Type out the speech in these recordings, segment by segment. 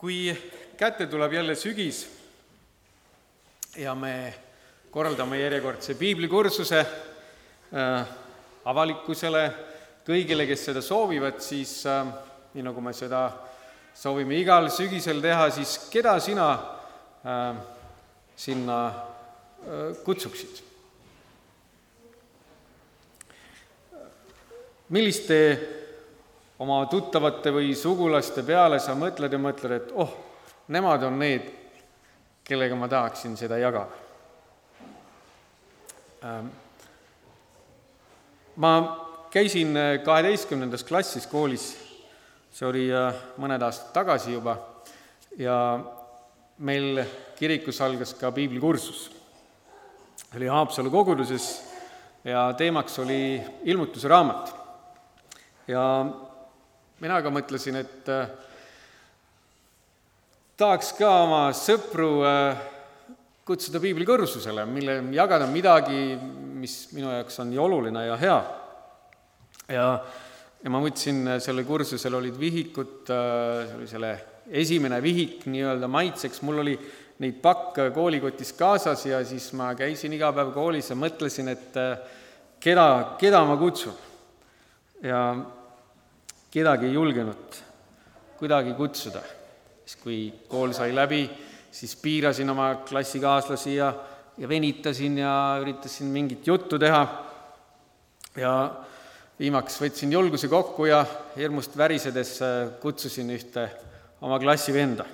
kui kätte tuleb jälle sügis ja me korraldame järjekordse piiblikursuse äh, avalikkusele, kõigile, kes seda soovivad, siis äh, nii nagu me seda soovime igal sügisel teha, siis keda sina äh, sinna äh, kutsuksid? milliste oma tuttavate või sugulaste peale sa mõtled ja mõtled, et oh, nemad on need, kellega ma tahaksin seda jagada. Ähm, ma käisin kaheteistkümnendas klassis koolis, see oli äh, mõned aastad tagasi juba, ja meil kirikus algas ka piiblikursus. oli Haapsalu koguduses ja teemaks oli ilmutuse raamat. ja mina ka mõtlesin, et äh, tahaks ka oma sõpru äh, kutsuda piiblikursusele, mille, jagada midagi, mis minu jaoks on nii oluline ja hea. ja, ja ma võtsin, äh, sellel kursusel olid vihikud, see oli selle esimene vihik nii-öelda maitseks, mul oli neid pakke koolikotis kaasas ja siis ma käisin iga päev koolis ja mõtlesin, et keda, keda ma kutsun. ja kedagi ei julgenud kuidagi kutsuda. siis, kui kool sai läbi, siis piirasin oma klassikaaslasi ja, ja venitasin ja üritasin mingit juttu teha ja viimaks võtsin julguse kokku ja hirmust värisedes äh, kutsusin ühte oma klassivenda.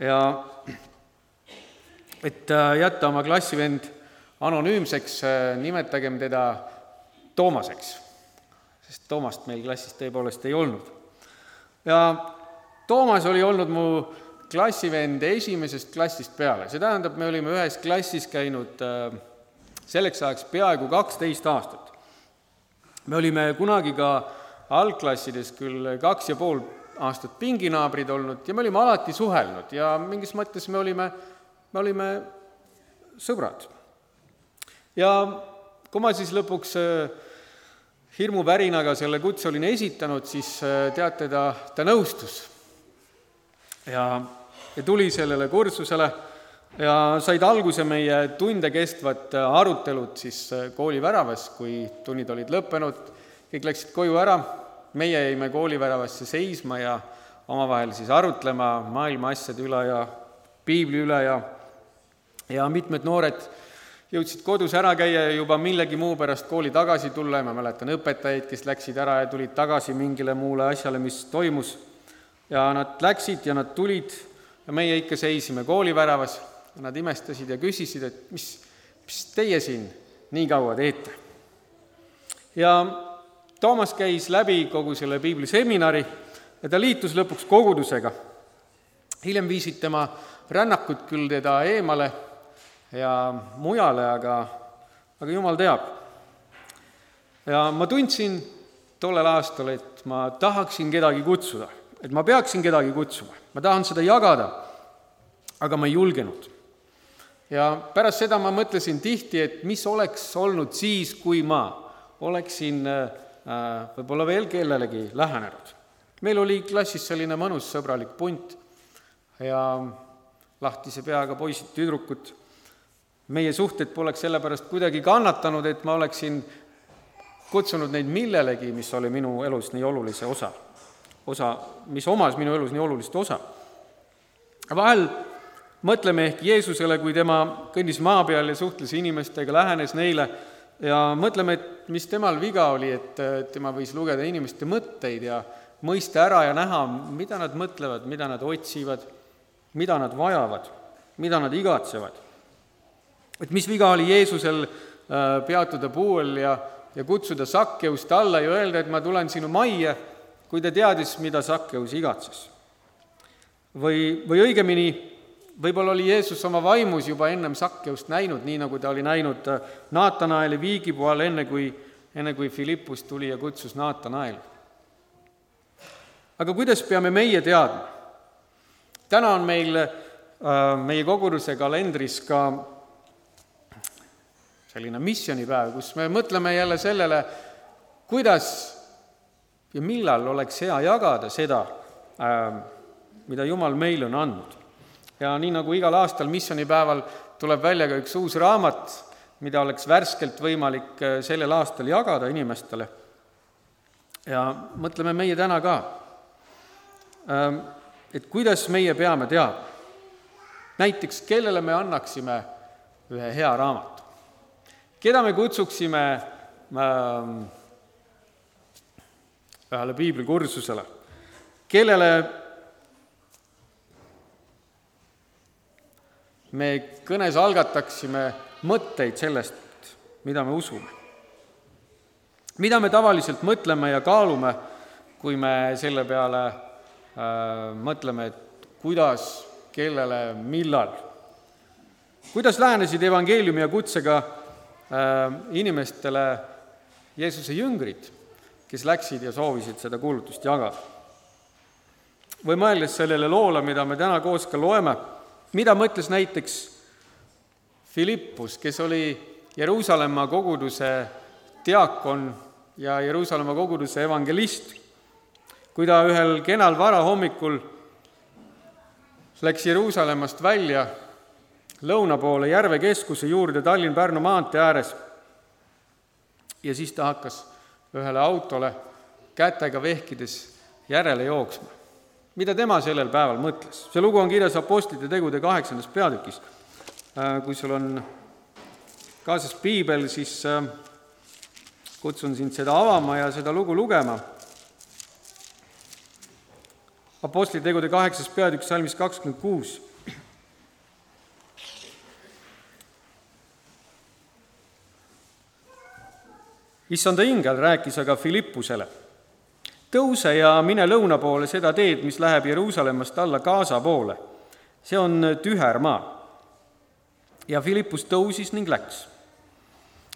ja et äh, jätta oma klassivend anonüümseks, äh, nimetagem teda Toomaseks sest Toomast meil klassis tõepoolest ei olnud. ja Toomas oli olnud mu klassivend esimesest klassist peale, see tähendab, me olime ühes klassis käinud äh, selleks ajaks peaaegu kaksteist aastat. me olime kunagi ka algklassides küll kaks ja pool aastat pinginaabrid olnud ja me olime alati suhelnud ja mingis mõttes me olime, me olime sõbrad. ja kui ma siis lõpuks äh, hirmupärinaga selle kutse olin esitanud, siis äh, teate, ta, ta nõustus. ja, ja tuli sellele kursusele ja said alguse meie tunde kestvad äh, arutelud siis äh, kooli väravas, kui tunnid olid lõppenud, kõik läksid koju ära, meie jäime kooli väravasse seisma ja omavahel siis arutlema maailma asjade üle ja piibli üle ja ja mitmed noored jõudsid kodus ära käia ja juba millegi muu pärast kooli tagasi tulla ja ma mäletan õpetajaid, kes läksid ära ja tulid tagasi mingile muule asjale, mis toimus. ja nad läksid ja nad tulid ja meie ikka seisime kooliväravas ja nad imestasid ja küsisid, et mis, mis teie siin nii kaua teete. ja Toomas käis läbi kogu selle piibliseminari ja ta liitus lõpuks kogudusega. hiljem viisid tema rännakud küll teda eemale ja mujale, aga, aga jumal teab. ja ma tundsin tollel aastal, et ma tahaksin kedagi kutsuda, et ma peaksin kedagi kutsuma, ma tahan seda jagada, aga ma ei julgenud. ja pärast seda ma mõtlesin tihti, et mis oleks olnud siis, kui ma oleksin äh, võib-olla veel kellelegi lähenenud. meil oli klassis selline mõnus sõbralik punt ja lahtise peaga poisid-tüdrukud meie suhted poleks sellepärast kuidagi kannatanud, et ma oleksin kutsunud neid millelegi, mis oli minu elus nii olulise osa, osa, mis omas minu elus nii olulist osa. vahel mõtleme ehk Jeesusele, kui tema kõndis maa peal ja suhtles inimestega, lähenes neile ja mõtleme, et mis temal viga oli, et tema võis lugeda inimeste mõtteid ja mõista ära ja näha, mida nad mõtlevad, mida nad otsivad, mida nad vajavad, mida nad igatsevad et mis viga oli Jeesusel äh, peatuda puuel ja, ja kutsuda Sakkeust alla ja öelda, et ma tulen sinu majja, kui ta teadis, mida Sakkeus igatses. või, või õigemini, võib-olla oli Jeesus oma vaimus juba ennem Sakkeust näinud, nii nagu ta oli näinud äh, Naatanaeli viigipuu all, enne kui, enne kui Philippus tuli ja kutsus Naatanaeli. aga kuidas peame meie teadma? täna on meil äh, meie koguduse kalendris ka selline missioonipäev, kus me mõtleme jälle sellele, kuidas ja millal oleks hea jagada seda, ähm, mida Jumal meile on andnud. ja nii nagu igal aastal missioonipäeval tuleb välja ka üks uus raamat, mida oleks värskelt võimalik äh, sellel aastal jagada inimestele. ja mõtleme meie täna ka, ähm, et kuidas meie peame teadma. näiteks, kellele me annaksime ühe hea raamatu? Keda me kutsuksime ähm, ühele piiblikursusele, kellele me kõnes algataksime mõtteid sellest, mida me usume. mida me tavaliselt mõtleme ja kaalume, kui me selle peale äh, mõtleme, et kuidas, kellele, millal. kuidas lähenesid evangeeliumi ja kutsega äh, inimestele Jeesuse jüngrid, kes läksid ja soovisid seda kuulutust jagada? või mõeldes sellele loole, mida me täna koos ka loeme mida mõtles näiteks Philippus, kes oli Jeruusalemma koguduse diakon ja Jeruusalemma koguduse evangelist, kui ta ühel kenal varahommikul läks Jeruusalemmast välja lõuna poole Järve keskuse juurde Tallinn-Pärnu maantee ääres ja siis ta hakkas ühele autole kätega vehkides järele jooksma mida tema sellel päeval mõtles. see lugu on kirjas Apostlite tegude kaheksandas peatükis. Äh, kui sul on kaasas piibel, siis äh, kutsun sind seda avama ja seda lugu lugema. Apostlite tegude kaheksas peatükk, salmis kakskümmend kuus issanda ingel rääkis aga Philippusele tõuse ja mine lõuna poole seda teed, mis läheb Jeruusalemmast alla Gaza poole. see on tüher maa. ja Philippus tõusis ning läks.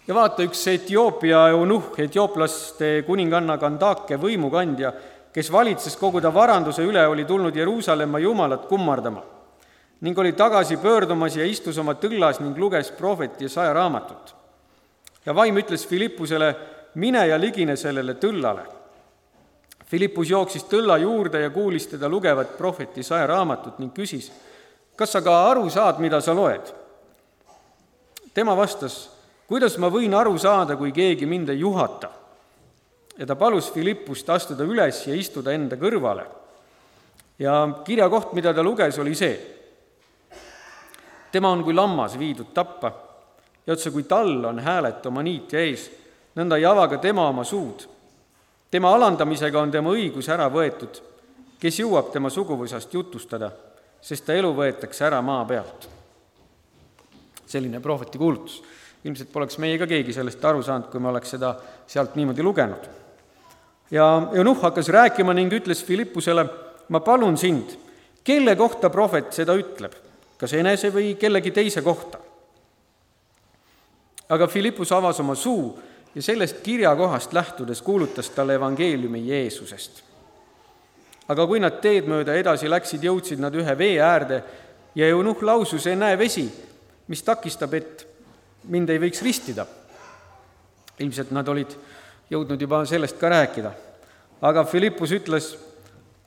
ja vaata, üks Etioopia eunuhh, etiooplaste kuninganna Kandake võimukandja, kes valitses kogu ta varanduse üle, oli tulnud Jeruusalemma Jumalat kummardama ning oli tagasi pöördumas ja istus oma tõllas ning luges prohveti ja saja raamatut. Ja vaim ütles Philippusele, mine ja ligine sellele tõllale Philippus jooksis tõlla juurde ja kuulis teda lugevat prohveti saja raamatut ning küsis, kas sa ka aru saad, mida sa loed? tema vastas, kuidas ma võin aru saada, kui keegi mind ei juhata? ja ta palus Philippust astuda üles ja istuda enda kõrvale. ja kirjakoht, mida ta luges, oli see. tema on kui lammas viidud tappa ja otse kui tall on hääletu oma niitja ees, nõnda ei ava ka tema oma suud tema alandamisega on tema õigus ära võetud, kes jõuab tema suguvõsast jutustada, sest ta elu võetakse ära maa pealt. selline prohveti kuulutus. ilmselt poleks meie ka keegi sellest aru saanud, kui me oleks seda sealt niimoodi lugenud. ja Eunuhh hakkas rääkima ning ütles Philippusele, ma palun sind, kelle kohta prohvet seda ütleb, kas enese või kellegi teise kohta? Aga Philippus avas oma suu ja sellest kirjakohast lähtudes kuulutas talle evangeeliumi Jeesusest. aga kui nad teed mööda edasi läksid, jõudsid nad ühe vee äärde ja eunuhh lausus, ennäe vesi, mis takistab, et mind ei võiks ristida. ilmselt nad olid jõudnud juba sellest ka rääkida. aga Philippus ütles,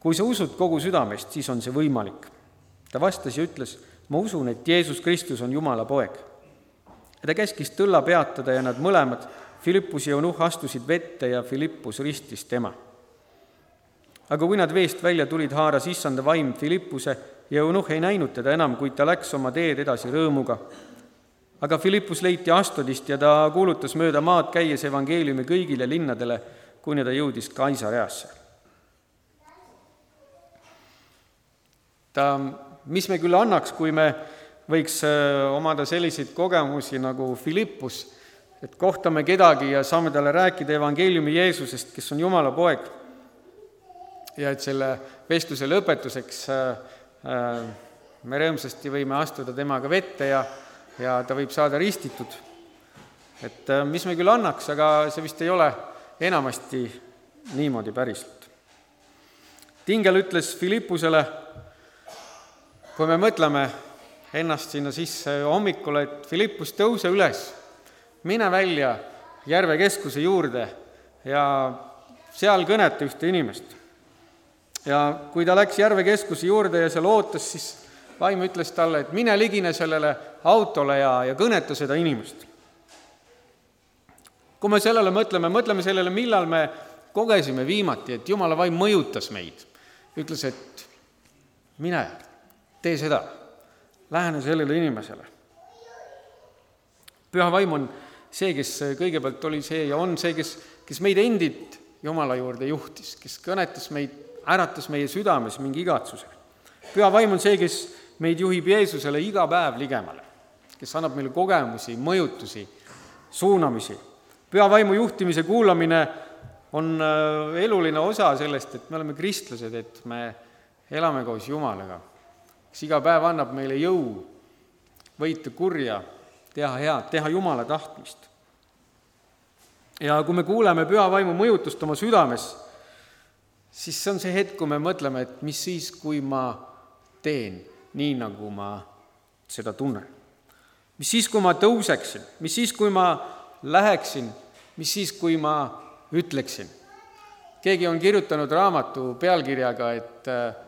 kui sa usud kogu südamest, siis on see võimalik. ta vastas ja ütles, ma usun, et Jeesus Kristus on Jumala poeg. Ja ta käskis tõlla peatada ja nad mõlemad Philippus ja Eunuh astusid vette ja Philippus ristis tema. aga kui nad veest välja tulid, haaras issanda vaim Philippuse ja Eunuh ei näinud teda enam, kuid ta läks oma teed edasi rõõmuga. aga Philippus leiti Astodist ja ta kuulutas mööda maad käies evangeeliumi kõigile linnadele, kuni ta jõudis Kaisareasse. ta, mis me küll annaks, kui me võiks äh, omada selliseid kogemusi nagu Philippus et kohtame kedagi ja saame talle rääkida evangeeliumi Jeesusest, kes on Jumala poeg. ja et selle vestluse lõpetuseks äh, äh, me rõõmsasti võime astuda temaga vette ja, ja ta võib saada ristitud. et mis me küll annaks, aga see vist ei ole enamasti niimoodi päriselt. Tingel ütles Philippusele, kui me mõtleme ennast sinna sisse hommikul, et Philippus, tõuse üles mine välja järve keskuse juurde ja seal kõneta ühte inimest. ja kui ta läks järve keskuse juurde ja seal ootas, siis vaim ütles talle, et mine ligine sellele autole ja, ja kõneta seda inimest. kui me sellele mõtleme, mõtleme sellele, millal me kogesime viimati, et jumala vaim mõjutas meid, ütles, et mine, tee seda, lähene sellele inimesele. püha vaim on see, kes kõigepealt oli see ja on see, kes, kes meid endid Jumala juurde juhtis, kes kõnetas meid, äratas meie südames mingi igatsuse. püha vaim on see, kes meid juhib Jeesusele iga päev ligemale, kes annab meile kogemusi, mõjutusi, suunamisi. püha vaimu juhtimise kuulamine on äh, eluline osa sellest, et me oleme kristlased, et me elame koos Jumalaga, kes iga päev annab meile jõu võita kurja, teha head, teha Jumala tahtmist. ja kui me kuuleme püha vaimu mõjutust oma südames, siis see on see hetk, kui me mõtleme, et mis siis, kui ma teen nii, nagu ma seda tunnen. mis siis, kui ma tõuseksin, mis siis, kui ma läheksin, mis siis, kui ma ütleksin? keegi on kirjutanud raamatu pealkirjaga, et äh,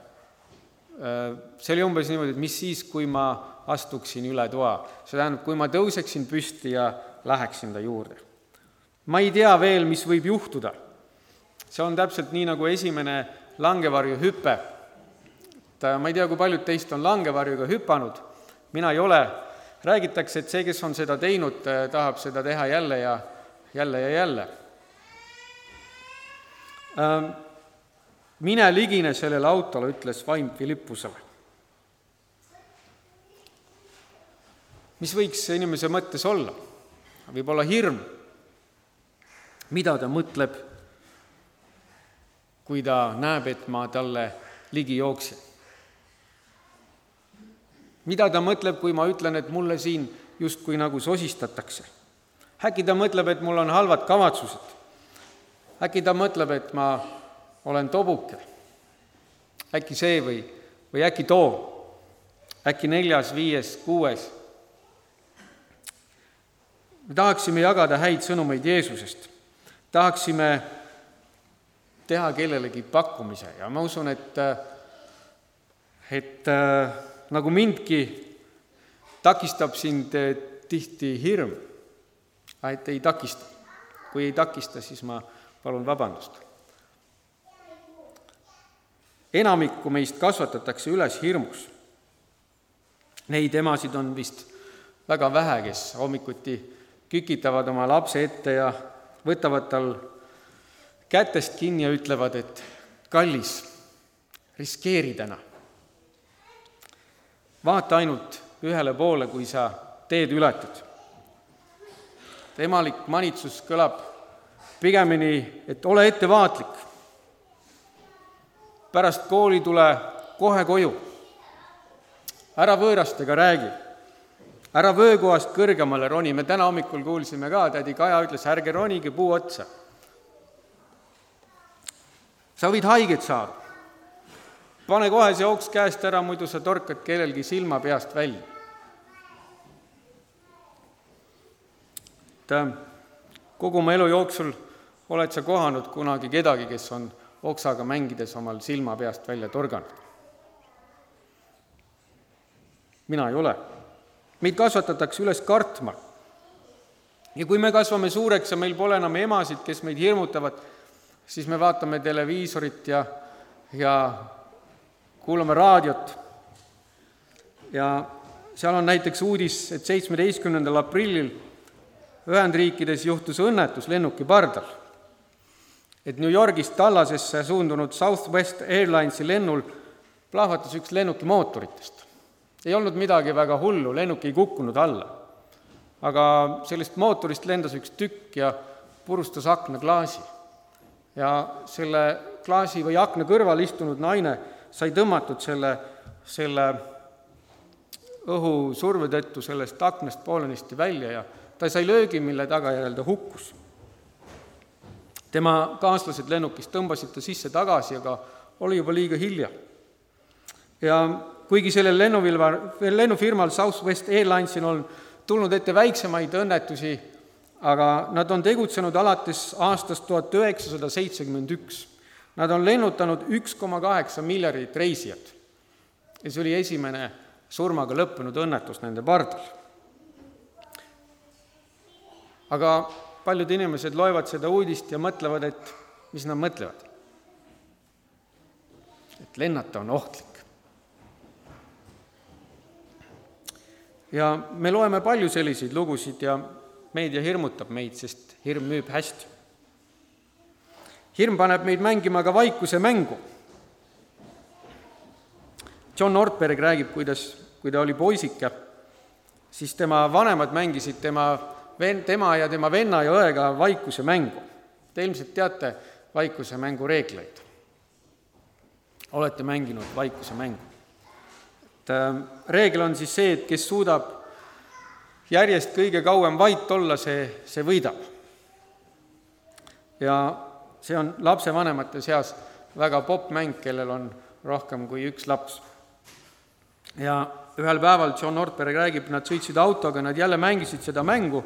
see oli umbes niimoodi, et mis siis, kui ma astuksin üle toa. see tähendab, kui ma tõuseksin püsti ja läheksin ta juurde. ma ei tea veel, mis võib juhtuda. see on täpselt nii, nagu esimene langevarju hüpe et äh, ma ei tea, kui paljud teist on langevarjuga hüpanud, mina ei ole, räägitakse, et see, kes on seda teinud, äh, tahab seda teha jälle ja jälle ja jälle. Ähm, mine ligine sellele autole, ütles vaim Philippusele. mis võiks inimese mõttes olla? võib olla hirm. mida ta mõtleb, kui ta näeb, et ma talle ligi jooksen? mida ta mõtleb, kui ma ütlen, et mulle siin justkui nagu sosistatakse? äkki ta mõtleb, et mul on halvad kavatsused? äkki ta mõtleb, et ma olen tobuke? äkki see või, või äkki too? äkki neljas, viies, kuues? me tahaksime jagada häid sõnumeid Jeesusest, tahaksime teha kellelegi pakkumise ja ma usun, et, et nagu mindki, takistab sind tihti hirm, et ei takista. kui ei takista, siis ma palun vabandust. Enamikku meist kasvatatakse üles hirmus. Neid emasid on vist väga vähe, kes hommikuti kükitavad oma lapse ette ja võtavad tal kätest kinni ja ütlevad, et kallis, riskeeri täna vaata ainult ühele poole, kui sa teed ületad. temalik manitsus kõlab pigemini, et ole ettevaatlik. Pärast kooli tule kohe koju. ära võõrastega räägi. ära vöökohast kõrgemale roni, me täna hommikul kuulsime ka, tädi Kaja ütles, ärge ronige puu otsa. sa võid haiget saada pane kohe see oks käest ära, muidu sa torkad kellelgi silma peast välja. et kogu oma elu jooksul oled sa kohanud kunagi kedagi, kes on oksaga mängides omal silma peast välja torganud? mina ei ole. meid kasvatatakse üles kartma. ja kui me kasvame suureks ja meil pole enam emasid, kes meid hirmutavad, siis me vaatame televiisorit ja, ja kuulame raadiot ja seal on näiteks uudis, et seitsmeteistkümnendal aprillil Ühendriikides juhtus õnnetus lennuki pardal. Et New Yorgist Tallasesse suundunud Southwest Airlinesi lennul plahvatas üks lennuki mootoritest. ei olnud midagi väga hullu, lennuk ei kukkunud alla. aga sellest mootorist lendas üks tükk ja purustas aknaklaasi. ja selle klaasi või akna kõrval istunud naine sai tõmmatud selle, selle õhusurve tõttu sellest aknast poolenisti välja ja ta sai löögi, mille tagajärjel ta hukkus. Tema kaaslased lennukist tõmbasid ta sisse tagasi, aga oli juba liiga hilja. ja kuigi sellel lennufirmal, lennufirmal Southwest Airlinesil on tulnud ette väiksemaid õnnetusi, aga nad on tegutsenud alates aastast tuhat üheksasada seitsekümmend üks Nad on lennutanud üks koma kaheksa miljardit reisijat ja see oli esimene surmaga lõppenud õnnetus nende pardal. aga paljud inimesed loevad seda uudist ja mõtlevad, et mis nad mõtlevad? et lennata on ohtlik. ja me loeme palju selliseid lugusid ja meedia hirmutab meid, sest hirm müüb hästi. hirm paneb meid mängima ka vaikuse mängu. John Ortberg räägib, kuidas, kui ta oli poisike, siis tema vanemad mängisid tema ven-, tema ja tema venna ja õega vaikuse mängu. Te ilmselt teate vaikuse mängu reegleid. olete mänginud vaikuse mängu? et äh, reegel on siis see, et kes suudab järjest kõige kauem vait olla, see, see võidab. ja see on lapsevanemate seas väga popp mäng, kellel on rohkem kui üks laps. ja ühel päeval John Ortberg räägib, nad sõitsid autoga, nad jälle mängisid seda mängu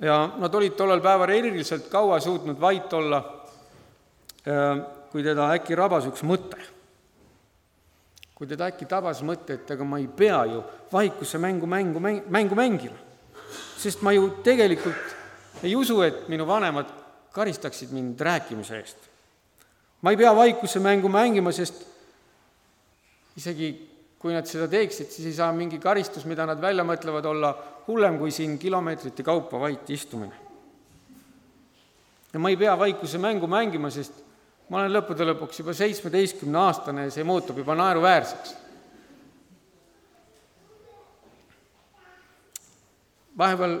ja nad olid tollel päeval eriliselt kaua suutnud vait olla, kui teda äkki rabas üks mõte. kui teda äkki tabas mõte, et ega ma ei pea ju vaikuse mängu, mängu, mängu mängima. sest ma ju tegelikult ei usu, et minu vanemad karistaksid mind rääkimise eest. ma ei pea vaikuse mängu mängima, sest isegi kui nad seda teeksid, siis ei saa mingi karistus, mida nad välja mõtlevad, olla hullem kui siin kilomeetrite kaupa vait istumine. ja ma ei pea vaikuse mängu mängima, sest ma olen lõppude lõpuks juba seitsmeteistkümne aastane ja see muutub juba naeruväärseks. vahepeal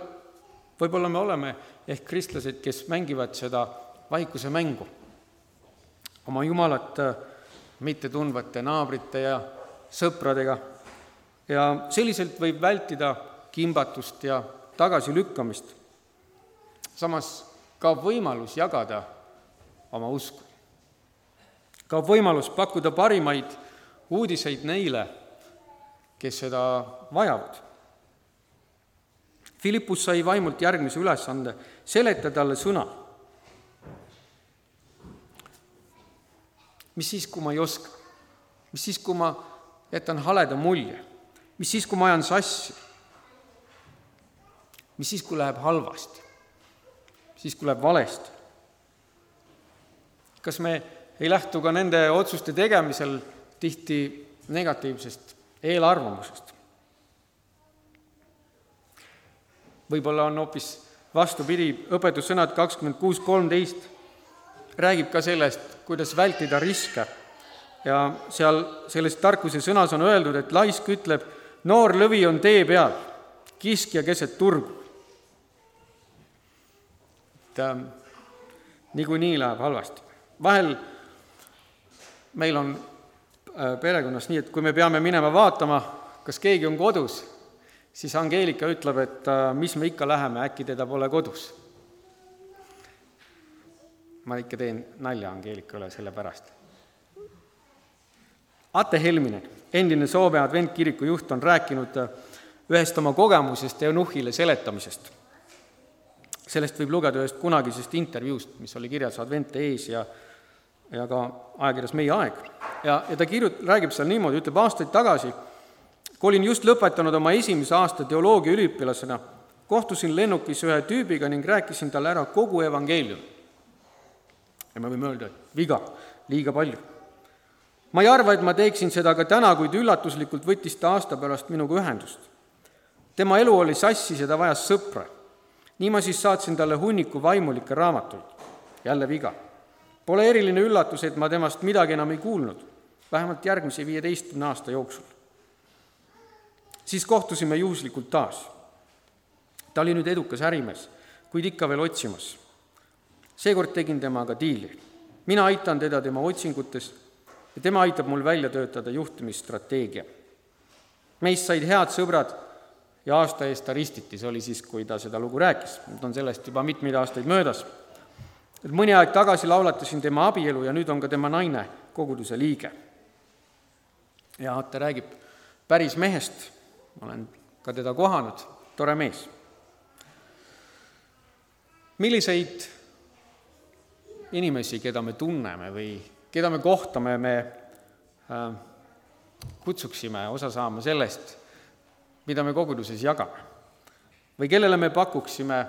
võib-olla me oleme ehk kristlased, kes mängivad seda vaikuse mängu oma Jumalat mittetundvate naabrite ja sõpradega ja selliselt võib vältida kimbatust ja tagasilükkamist. samas kaob võimalus jagada oma usku. kaob võimalus pakkuda parimaid uudiseid neile, kes seda vajavad. Philippus sai vaimult järgmise ülesande, seleta talle sõna. mis siis, kui ma ei oska? mis siis, kui ma jätan haleda mulje. mis siis, kui ma ajan sassi? Mis siis, kui läheb halvasti? siis, kui läheb valesti? kas me ei lähtu ka nende otsuste tegemisel tihti negatiivsest eelarvamusest? võib-olla on hoopis vastupidi, õpetussõnad kakskümmend kuus kolmteist räägib ka sellest, kuidas vältida riske ja seal selles tarkuse sõnas on öeldud, et laisk ütleb, noor lõvi on tee peal, kiskja keset turgu. Et äh, niikuinii läheb halvasti. vahel meil on äh, perekonnas nii, et kui me peame minema vaatama, kas keegi on kodus, siis Angeelika ütleb, et äh, mis me ikka läheme, äkki teda pole kodus. ma ikka teen nalja Angeelika üle selle pärast Ate Helminen, endine Soome adventkiriku juht, on rääkinud äh, ühest oma kogemusest Eunuhhile seletamisest. Sellest võib lugeda ühest kunagisest intervjuust, mis oli kirjas Advente ees ja ja ka ajakirjas Meie Aeg. ja, ja ta kirjut-, räägib seal niimoodi, ütleb aastaid tagasi, kui olin just lõpetanud oma esimese aasta teoloogiaüliõpilasena, kohtusin lennukis ühe tüübiga ning rääkisin talle ära kogu evangeeliumi. ja me võime öelda, et viga, liiga palju ma ei arva, et ma teeksin seda ka täna, kuid üllatuslikult võttis ta aasta pärast minuga ühendust. tema elu oli sassis ja ta vajas sõpra. Nii ma siis saatsin talle hunniku vaimulikke raamatuid. jälle viga. Pole eriline üllatus, et ma temast midagi enam ei kuulnud, vähemalt järgmise viieteistkümne aasta jooksul. siis kohtusime juhuslikult taas. ta oli nüüd edukas ärimees, kuid ikka veel otsimas. seekord tegin temaga diili. mina aitan teda tema otsingutes ja tema aitab mul välja töötada juhtimisstrateegia. meist said head sõbrad ja aasta eest ta ristiti, see oli siis, kui ta seda lugu rääkis, nüüd on sellest juba mitmeid aastaid möödas. et mõni aeg tagasi laulatasin tema abielu ja nüüd on ka tema naine koguduse liige. ja ta räägib päris mehest, ma olen ka teda kohanud, tore mees. milliseid inimesi, keda me tunneme või keda me kohtame, me äh, kutsuksime osa saama sellest, mida me koguduses jagame. või kellele me pakuksime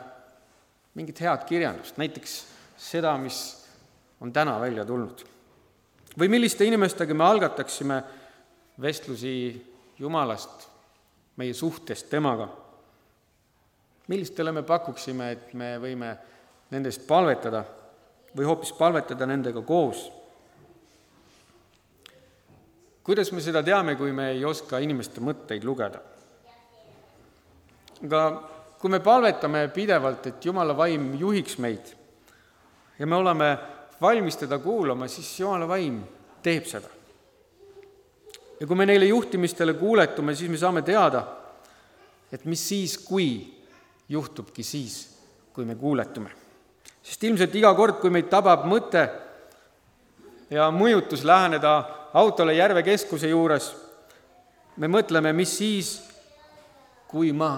mingit head kirjandust, näiteks seda, mis on täna välja tulnud. või milliste inimestega me algataksime vestlusi Jumalast, meie suhtest temaga. millistele me pakuksime, et me võime nendest palvetada või hoopis palvetada nendega koos. kuidas me seda teame, kui me ei oska inimeste mõtteid lugeda? Aga kui me palvetame pidevalt, et Jumala vaim juhiks meid ja me oleme valmis teda kuulama, siis Jumala vaim teeb seda. ja kui me neile juhtimistele kuuletume, siis me saame teada, et mis siis, kui juhtubki siis, kui me kuuletume sest ilmselt iga kord, kui meid tabab mõte ja mõjutus läheneda autole järve keskuse juures, me mõtleme, mis siis, kui ma,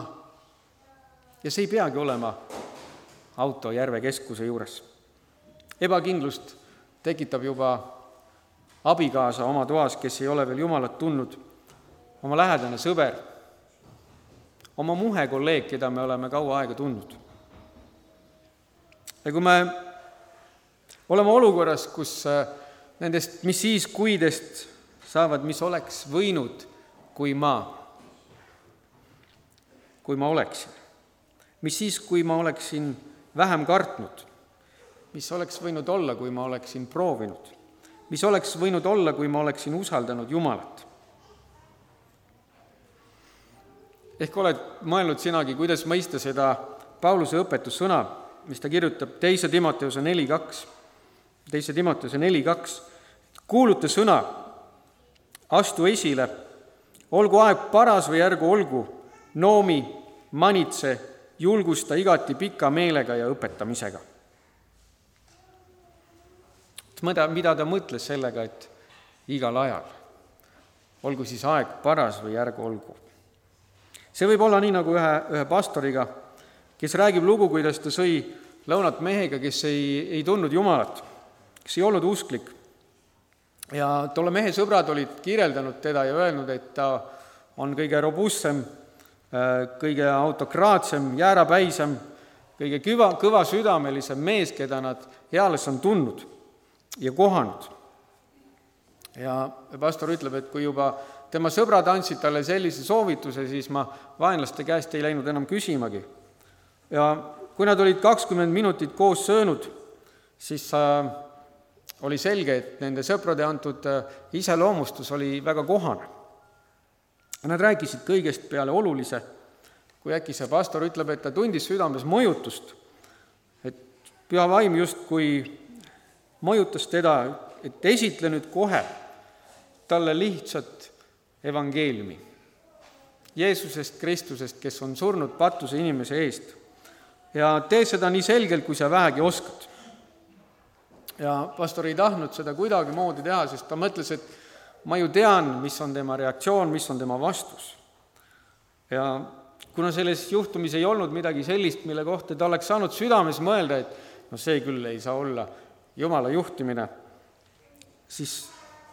ja see ei peagi olema auto järve keskuse juures. ebakindlust tekitab juba abikaasa oma toas, kes ei ole veel Jumalat tundnud, oma lähedane sõber, oma muhe kolleeg, keda me oleme kaua aega tundnud ja kui me oleme olukorras, kus äh, nendest mis siis kuidest saavad, mis oleks võinud, kui ma, kui ma oleksin. Mis siis, kui ma oleksin vähem kartnud? mis oleks võinud olla, kui ma oleksin proovinud? mis oleks võinud olla, kui ma oleksin usaldanud Jumalat? ehk oled mõelnud sinagi, kuidas mõista seda Pauluse õpetussõna mis ta kirjutab teise Timoteuse neli kaks, teise Timoteuse neli kaks, kuuluta sõna, astu esile, olgu aeg paras või ärgu olgu, noomi, manitse, julgusta igati pika meelega ja õpetamisega. mõnda, mida ta mõtles sellega, et igal ajal, olgu siis aeg paras või ärgu olgu. see võib olla nii, nagu ühe, ühe pastoriga kes räägib lugu, kuidas ta sõi lõunat mehega, kes ei, ei tundnud Jumalat, kes ei olnud usklik. ja tolle mehe sõbrad olid kirjeldanud teda ja öelnud, et ta on kõige robustsem, kõige autokraatsem, jäärapäisem, kõige küva, kõvasüdamelisem mees, keda nad eales on tundnud ja kohanud. ja pastor ütleb, et kui juba tema sõbrad andsid talle sellise soovituse, siis ma vaenlaste käest ei läinud enam küsimagi ja kui nad olid kakskümmend minutit koos söönud, siis äh, oli selge, et nende sõprade antud äh, iseloomustus oli väga kohane. Nad rääkisid kõigest peale olulise, kui äkki see pastor ütleb, et ta tundis südames mõjutust, et püha vaim justkui mõjutas teda, et esitle nüüd kohe talle lihtsat evangeeliumi. Jeesusest Kristusest, kes on surnud patuse inimese eest. Ja tee seda nii selgelt, kui sa vähegi oskad. ja pastor ei tahtnud seda kuidagimoodi teha, sest ta mõtles, et ma ju tean, mis on tema reaktsioon, mis on tema vastus. ja kuna selles juhtumis ei olnud midagi sellist, mille kohta ta oleks saanud südames mõelda, et no see küll ei saa olla Jumala juhtimine, siis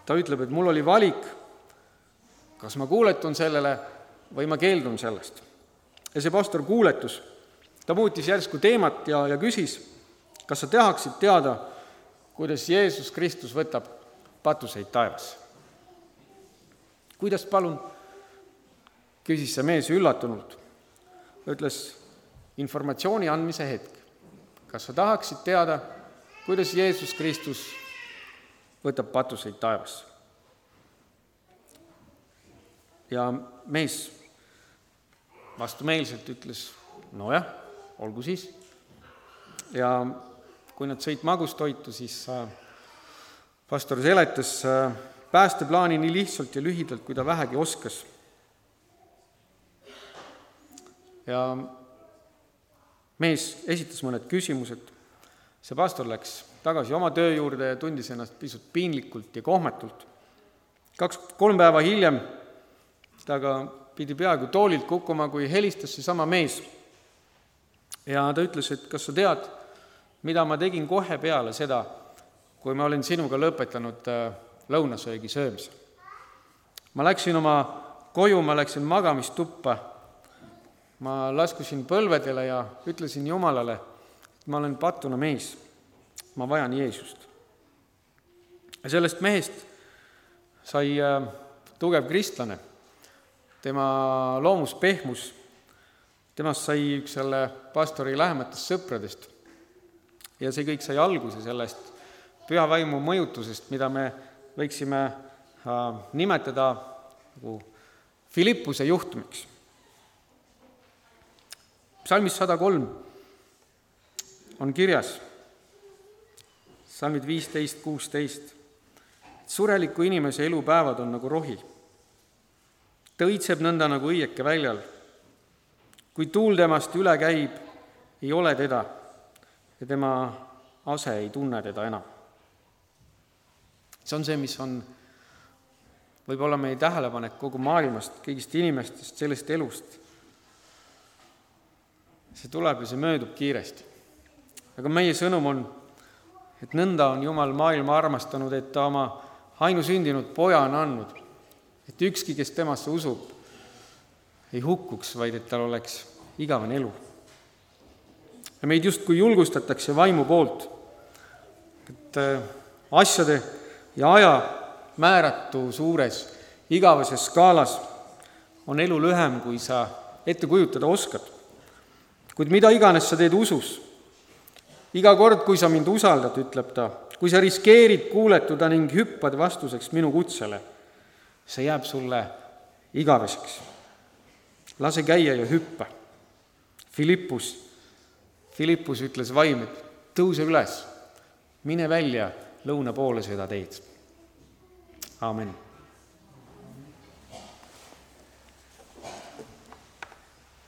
ta ütleb, et mul oli valik, kas ma kuuletun sellele või ma keeldun sellest. ja see pastor kuuletus ta muutis järsku teemat ja, ja küsis, kas sa tahaksid teada, kuidas Jeesus Kristus võtab patuseid taevas? Kuidas, palun? küsis see mees üllatunult. ütles, informatsiooni andmise hetk. kas sa tahaksid teada, kuidas Jeesus Kristus võtab patuseid taevas? ja mees vastumeelselt ütles, nojah olgu siis. ja kui nad sõid magustoitu, siis äh, pastor seletas äh, päästeplaani nii lihtsalt ja lühidalt, kui ta vähegi oskas. ja mees esitas mõned küsimused, see pastor läks tagasi oma töö juurde ja tundis ennast pisut piinlikult ja kohmetult. kaks, kolm päeva hiljem ta aga pidi peaaegu toolilt kukkuma, kui helistas seesama mees ja ta ütles, et kas sa tead, mida ma tegin kohe peale seda, kui ma olin sinuga lõpetanud äh, lõunasöögi söömise. ma läksin oma koju, ma läksin magamistuppa, ma laskusin põlvedele ja ütlesin Jumalale, et ma olen patuna mees, ma vajan Jeesust. ja sellest mehest sai äh, tugev kristlane, tema loomus pehmus, temast sai üks selle pastori lähematest sõpradest. Ja see kõik sai alguse sellest püha vaimu mõjutusest, mida me võiksime äh, nimetada nagu Philippuse juhtumiks. psalmis sada kolm on kirjas, psalmid viisteist, kuusteist, et sureliku inimese elupäevad on nagu rohi. ta õitseb nõnda nagu õieke väljal. kui tuul temast üle käib, ei ole teda ja tema ase ei tunne teda enam. See on see, mis on võib-olla meie tähelepanek kogu maailmast, kõigist inimestest, sellest elust. see tuleb ja see möödub kiiresti. aga meie sõnum on, et nõnda on Jumal maailma armastanud, et ta oma ainusündinud poja on andnud, et ükski, kes temasse usub, ei hukkuks, vaid et tal oleks igavene elu. ja meid justkui julgustatakse vaimu poolt, et äh, asjade ja aja määratu suures igaveses skaalas on elu lühem, kui sa ette kujutada oskad. kuid mida iganes sa teed usus, iga kord, kui sa mind usaldad, ütleb ta, kui sa riskeerid kuuletuda ning hüppad vastuseks minu kutsele, see jääb sulle igaveseks. lase käia ja hüppa. Philippus, Philippus ütles vaim, et tõuse üles, mine välja lõuna poole seda teed Amen.